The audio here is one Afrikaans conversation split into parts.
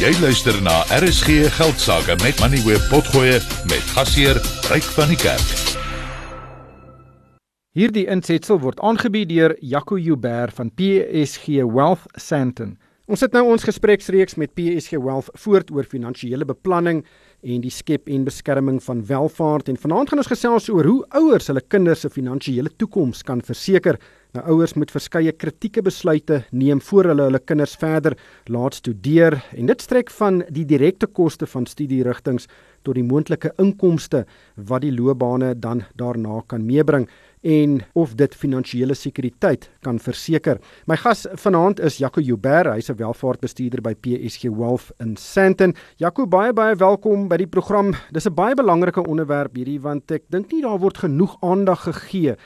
Jy luister na RSG Geldsaake met Money Web Potgoe met gasheer Ryk van die Kerk. Hierdie insetsel word aangebied deur Jaco Joubert van PSG Wealth Sandton. Ons het nou ons gespreksreeks met PSG Wealth voort oor finansiële beplanning en die skep en beskerming van welvaart en vanaand gaan ons gesels oor hoe ouers hulle kinders se finansiële toekoms kan verseker. Nou ouers moet verskeie kritieke besluite neem voor hulle hulle kinders verder laat studeer en dit strek van die direkte koste van studierigtinge tot die moontlike inkomste wat die loopbane dan daarna kan meebring en of dit finansiële sekuriteit kan verseker. My gas vanaand is Jaco Joubert, hy's 'n welvaartbestuurder by PSG Wealth in Sandton. Jaco, baie baie welkom by die program. Dis 'n baie belangrike onderwerp hierdie want ek dink nie daar word genoeg aandag gegee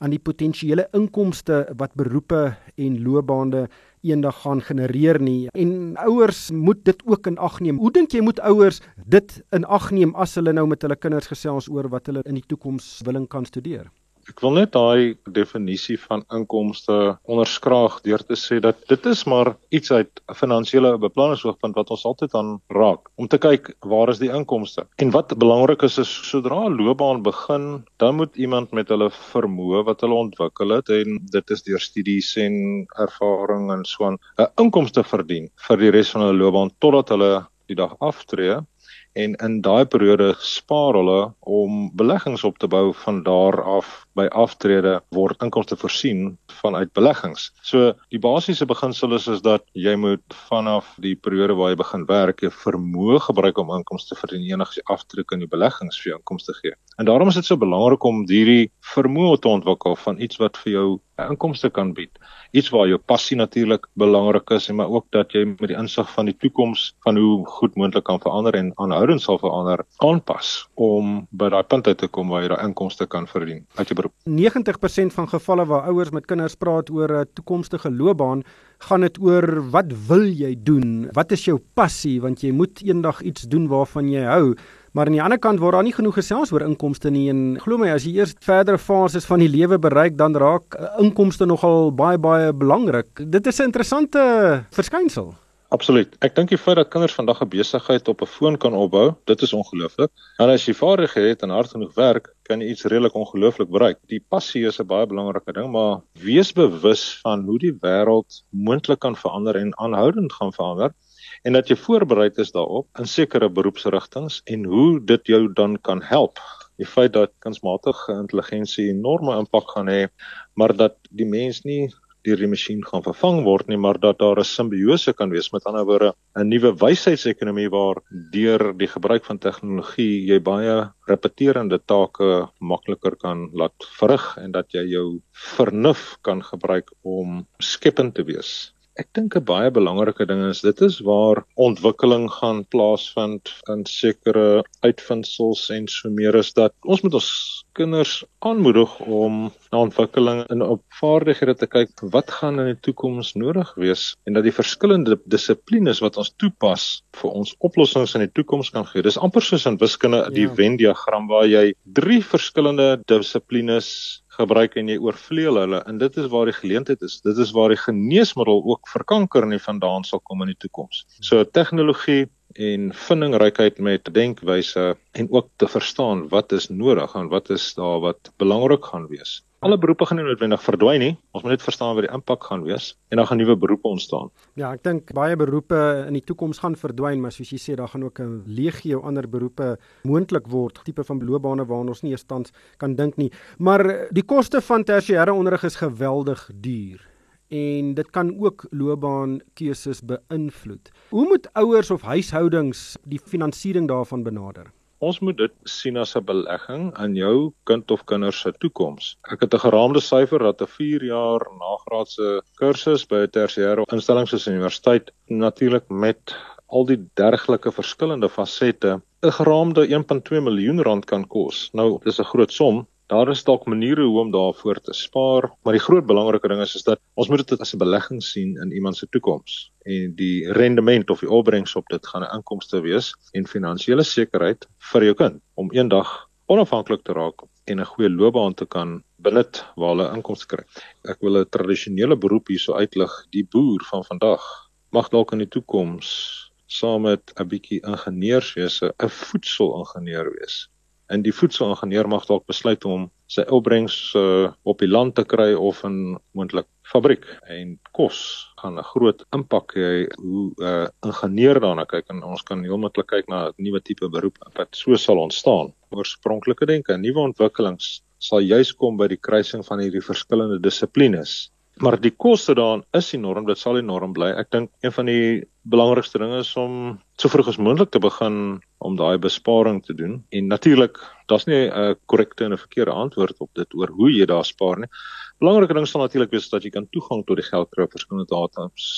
aan die potensiële inkomste wat beroepe en loopbane eendag gaan genereer nie en ouers moet dit ook in ag neem. Hoe dink jy moet ouers dit in ag neem as hulle nou met hulle kinders gesels oor wat hulle in die toekoms willing kan studeer? Ek wil net daai definisie van inkomste onderskraag deur te sê dat dit is maar iets uit 'n finansiële beplanningsoogpunt wat ons altyd aan raak om te kyk waar is die inkomste. En wat belangrik is is sodra 'n loopbaan begin, dan moet iemand met hulle vermoë wat hulle ontwikkel het en dit is deur studies en ervaring en so aan 'n inkomste verdien vir die res van hulle loopbaan totdat hulle die dag aftree en in daai periode spaar hulle om beleggings op te bou van daar af by aftrede word inkomste voorsien vanuit beleggings. So die basiese beginsel is is dat jy moet vanaf die periode waar jy begin werk jou vermoë gebruik om inkomste vir die enigste aftrek in die beleggings vir jou inkomste gee. En daarom is dit so belangrik om hierdie vermoë te ontwikkel van iets wat vir jou inkomste kan bied iets waar jou passie natuurlik belangrik is en maar ook dat jy met die insig van die toekoms van hoe goed moontlik kan verander en aanhoudend sal verander aanpas om by daai punt uit te kom waar jy daai inkomste kan verdien uit jou beroep. 90% van gevalle waar ouers met kinders praat oor 'n toekomstige loopbaan, gaan dit oor wat wil jy doen? Wat is jou passie want jy moet eendag iets doen waarvan jy hou. Maar aan die ander kant word daar nie genoeg gesels oor inkomste nie en glo my as jy eers verdere fases van die lewe bereik dan raak inkomste nogal baie baie belangrik. Dit is 'n interessante verskynsel. Absoluut. Ek dink die feit dat kinders vandag 'n besigheid op 'n foon kan opbou, dit is ongelooflik. En as jy vaardighede het en hard genoeg werk, kan jy iets redelik ongelooflik bereik. Die passie is 'n baie belangrike ding, maar wees bewus van hoe die wêreld moontlik kan verander en aanhoudend gaan verander en dat jy voorberei is daarop in sekere beroepsrigtings en hoe dit jou dan kan help. Die feit dat kunsmatige intelligensie enorme impak gaan hê, maar dat die mens nie deur die masjien gaan vervang word nie, maar dat daar 'n simbiose kan wees met ander woorde 'n nuwe wysheidsekonomie waar deur die gebruik van tegnologie jy baie repeterende take makliker kan laat verrig en dat jy jou vernuf kan gebruik om skepend te wees Ek dink 'n baie belangrike ding is dit is waar ontwikkeling gaan plaasvind in sekere uitvindsels en so meer is dat ons moet ons kinders aanmoedig om na ontwikkeling en op vaardighede te kyk wat gaan in die toekoms nodig wees en dat die verskillende dissiplines wat ons toepas vir ons oplossings in die toekoms kan gee. Dis amper soos in wiskunde die ja. Venn diagram waar jy drie verskillende dissiplines gebruik en jy oorvleuel hulle en dit is waar die geleentheid is. Dit is waar die geneesmiddel ook vir kanker nie vandaan sal kom in die toekoms. So tegnologie en vindingrykheid met denkwyse en ook te verstaan wat is nodig en wat is daar wat belangrik gaan wees alle beroepe gaan nie noodwendig verdwyn nie. Ons moet net verstaan wat die impak gaan wees en dan gaan nuwe beroepe ontstaan. Ja, ek dink baie beroepe in die toekoms gaan verdwyn, maar soos jy sê, daar gaan ook 'n legio ander beroepe moontlik word, tipe van loopbane waarna ons nie eens tans kan dink nie. Maar die koste van tersiêre onderrig is geweldig duur en dit kan ook loopbaankeuses beïnvloed. Hoe moet ouers of huishoudings die finansiering daarvan benader? Ons moet dit sien as 'n belegging in jou kind of kinders se toekoms. Ek het 'n geraamde syfer dat 'n 4 jaar nagraadse kursus by 'n tersiêre instelling soos 'n universiteit natuurlik met al die dergelike verskillende fasette 'n geraamde 1.2 miljoen rand kan kos. Nou, dis 'n groot som, Daar is dalk maniere hoe om daarvoor te spaar, maar die groot belangrike ding is is dat ons moet dit as 'n belegging sien in iemand se toekoms en die rendement of die opbrengs op dit gaan 'n inkomste wees en finansiële sekerheid vir jou kind om eendag onafhanklik te raak en 'n goeie loopbaan te kan benut waar hulle inkomste kry. Ek wil 'n tradisionele beroep hierso uitlig, die boer van vandag mag dalk in die toekoms saam met 'n bietjie ingenieurswese 'n voedselingenieur wees. En die voedselingenieur mag dalk besluit om sy opbrengs uh, op die land te kry of in moontlik fabriek. En kos gaan 'n groot impak hê. Hoe 'n uh, ingenieur daarna kyk en ons kan heeltemal kyk na 'n nuwe tipe beroep wat so sal ontstaan. Oorspronklike denke, nuwe ontwikkelings sal juis kom by die kruising van hierdie verskillende dissiplines Maar die koste daarin is enorm, dit sal enorm bly. Ek dink een van die belangrikste dinge is om so vroeg as moontlik te begin om daai besparing te doen. En natuurlik, daar's nie 'n korrekte en 'n verkeerde antwoord op dit oor hoe jy daar spaar nie. Belangrike ding sal natuurlik wees dat jy kan toegang tot die geld kry op verskillende datums.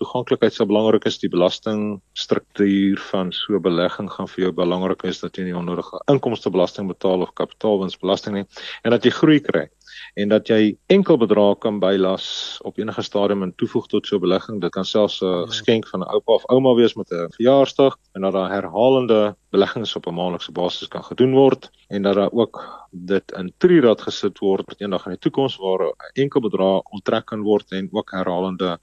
Toeganklikheid sal belangrik is, die belastingstruktuur van so 'n belegging gaan vir jou belangrik is dat jy nie onnodige inkomstebelasting betaal of kapitaalwinsbelasting nie en dat jy groei kry en dat jy enkel bedrae kan bylas op enige stadium en toevoeg tot so 'n belegging. Dit kan selfs 'n ja. geskenk van 'n oupa of ouma wees met 'n verjaarsdag en dat daar herhalende beleggings op 'n maandelikse basis kan gedoen word en dat daar ook dit in trirad gesit word eendag in die toekoms waar enkel bedrag onttrek kan word en ook herhalende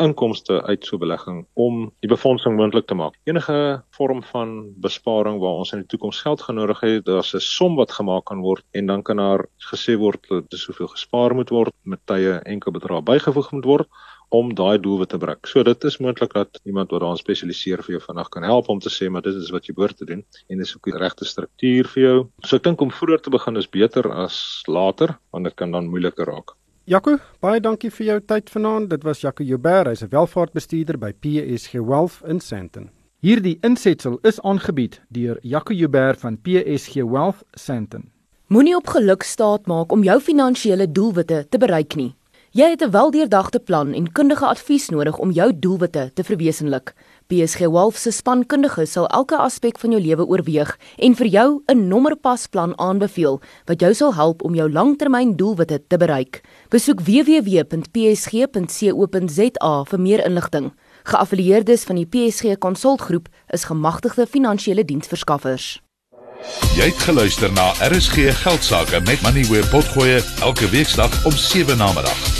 inkomste uit so belegging om die befondsing moontlik te maak. Enige vorm van besparing waar ons in die toekoms geld genodig het, daar's 'n som wat gemaak kan word en dan kan daar gesê word dat dis soveel gespaar moet word met tye enkel bedrag bygevoeg moet word om daai doelwit te bereik. So dit is moontlik dat iemand wat daarin spesialiseer vir jou vinnig kan help om te sê maar dit is wat jy behoort te doen en dis ook die regte struktuur vir jou. So ek dink om vroeër te begin is beter as later want dit kan dan moeiliker raak. Jaco, baie dankie vir jou tyd vanaand. Dit was Jaco Joubert, hy's 'n welvaartbestuurder by PSG Wealth in Sandton. Hierdie insetsel is aangebied deur Jaco Joubert van PSG Wealth Sandton. Moenie op geluk staat maak om jou finansiële doelwitte te bereik nie. Jy het 'n weldeurdagte plan en kundige advies nodig om jou doelwitte te verwesenlik. PSG Wolf se spankundiges sal elke aspek van jou lewe oorweeg en vir jou 'n nommerpasplan aanbeveel wat jou sal help om jou langtermyndoelwitte te bereik. Besoek www.psg.co.za vir meer inligting. Geaffilieerdes van die PSG Konsultgroep is gemagtigde finansiële diensverskaffers. Jy het geluister na RSG Geldsaake met Money where potgoe elke weeksdag om 7 na middag.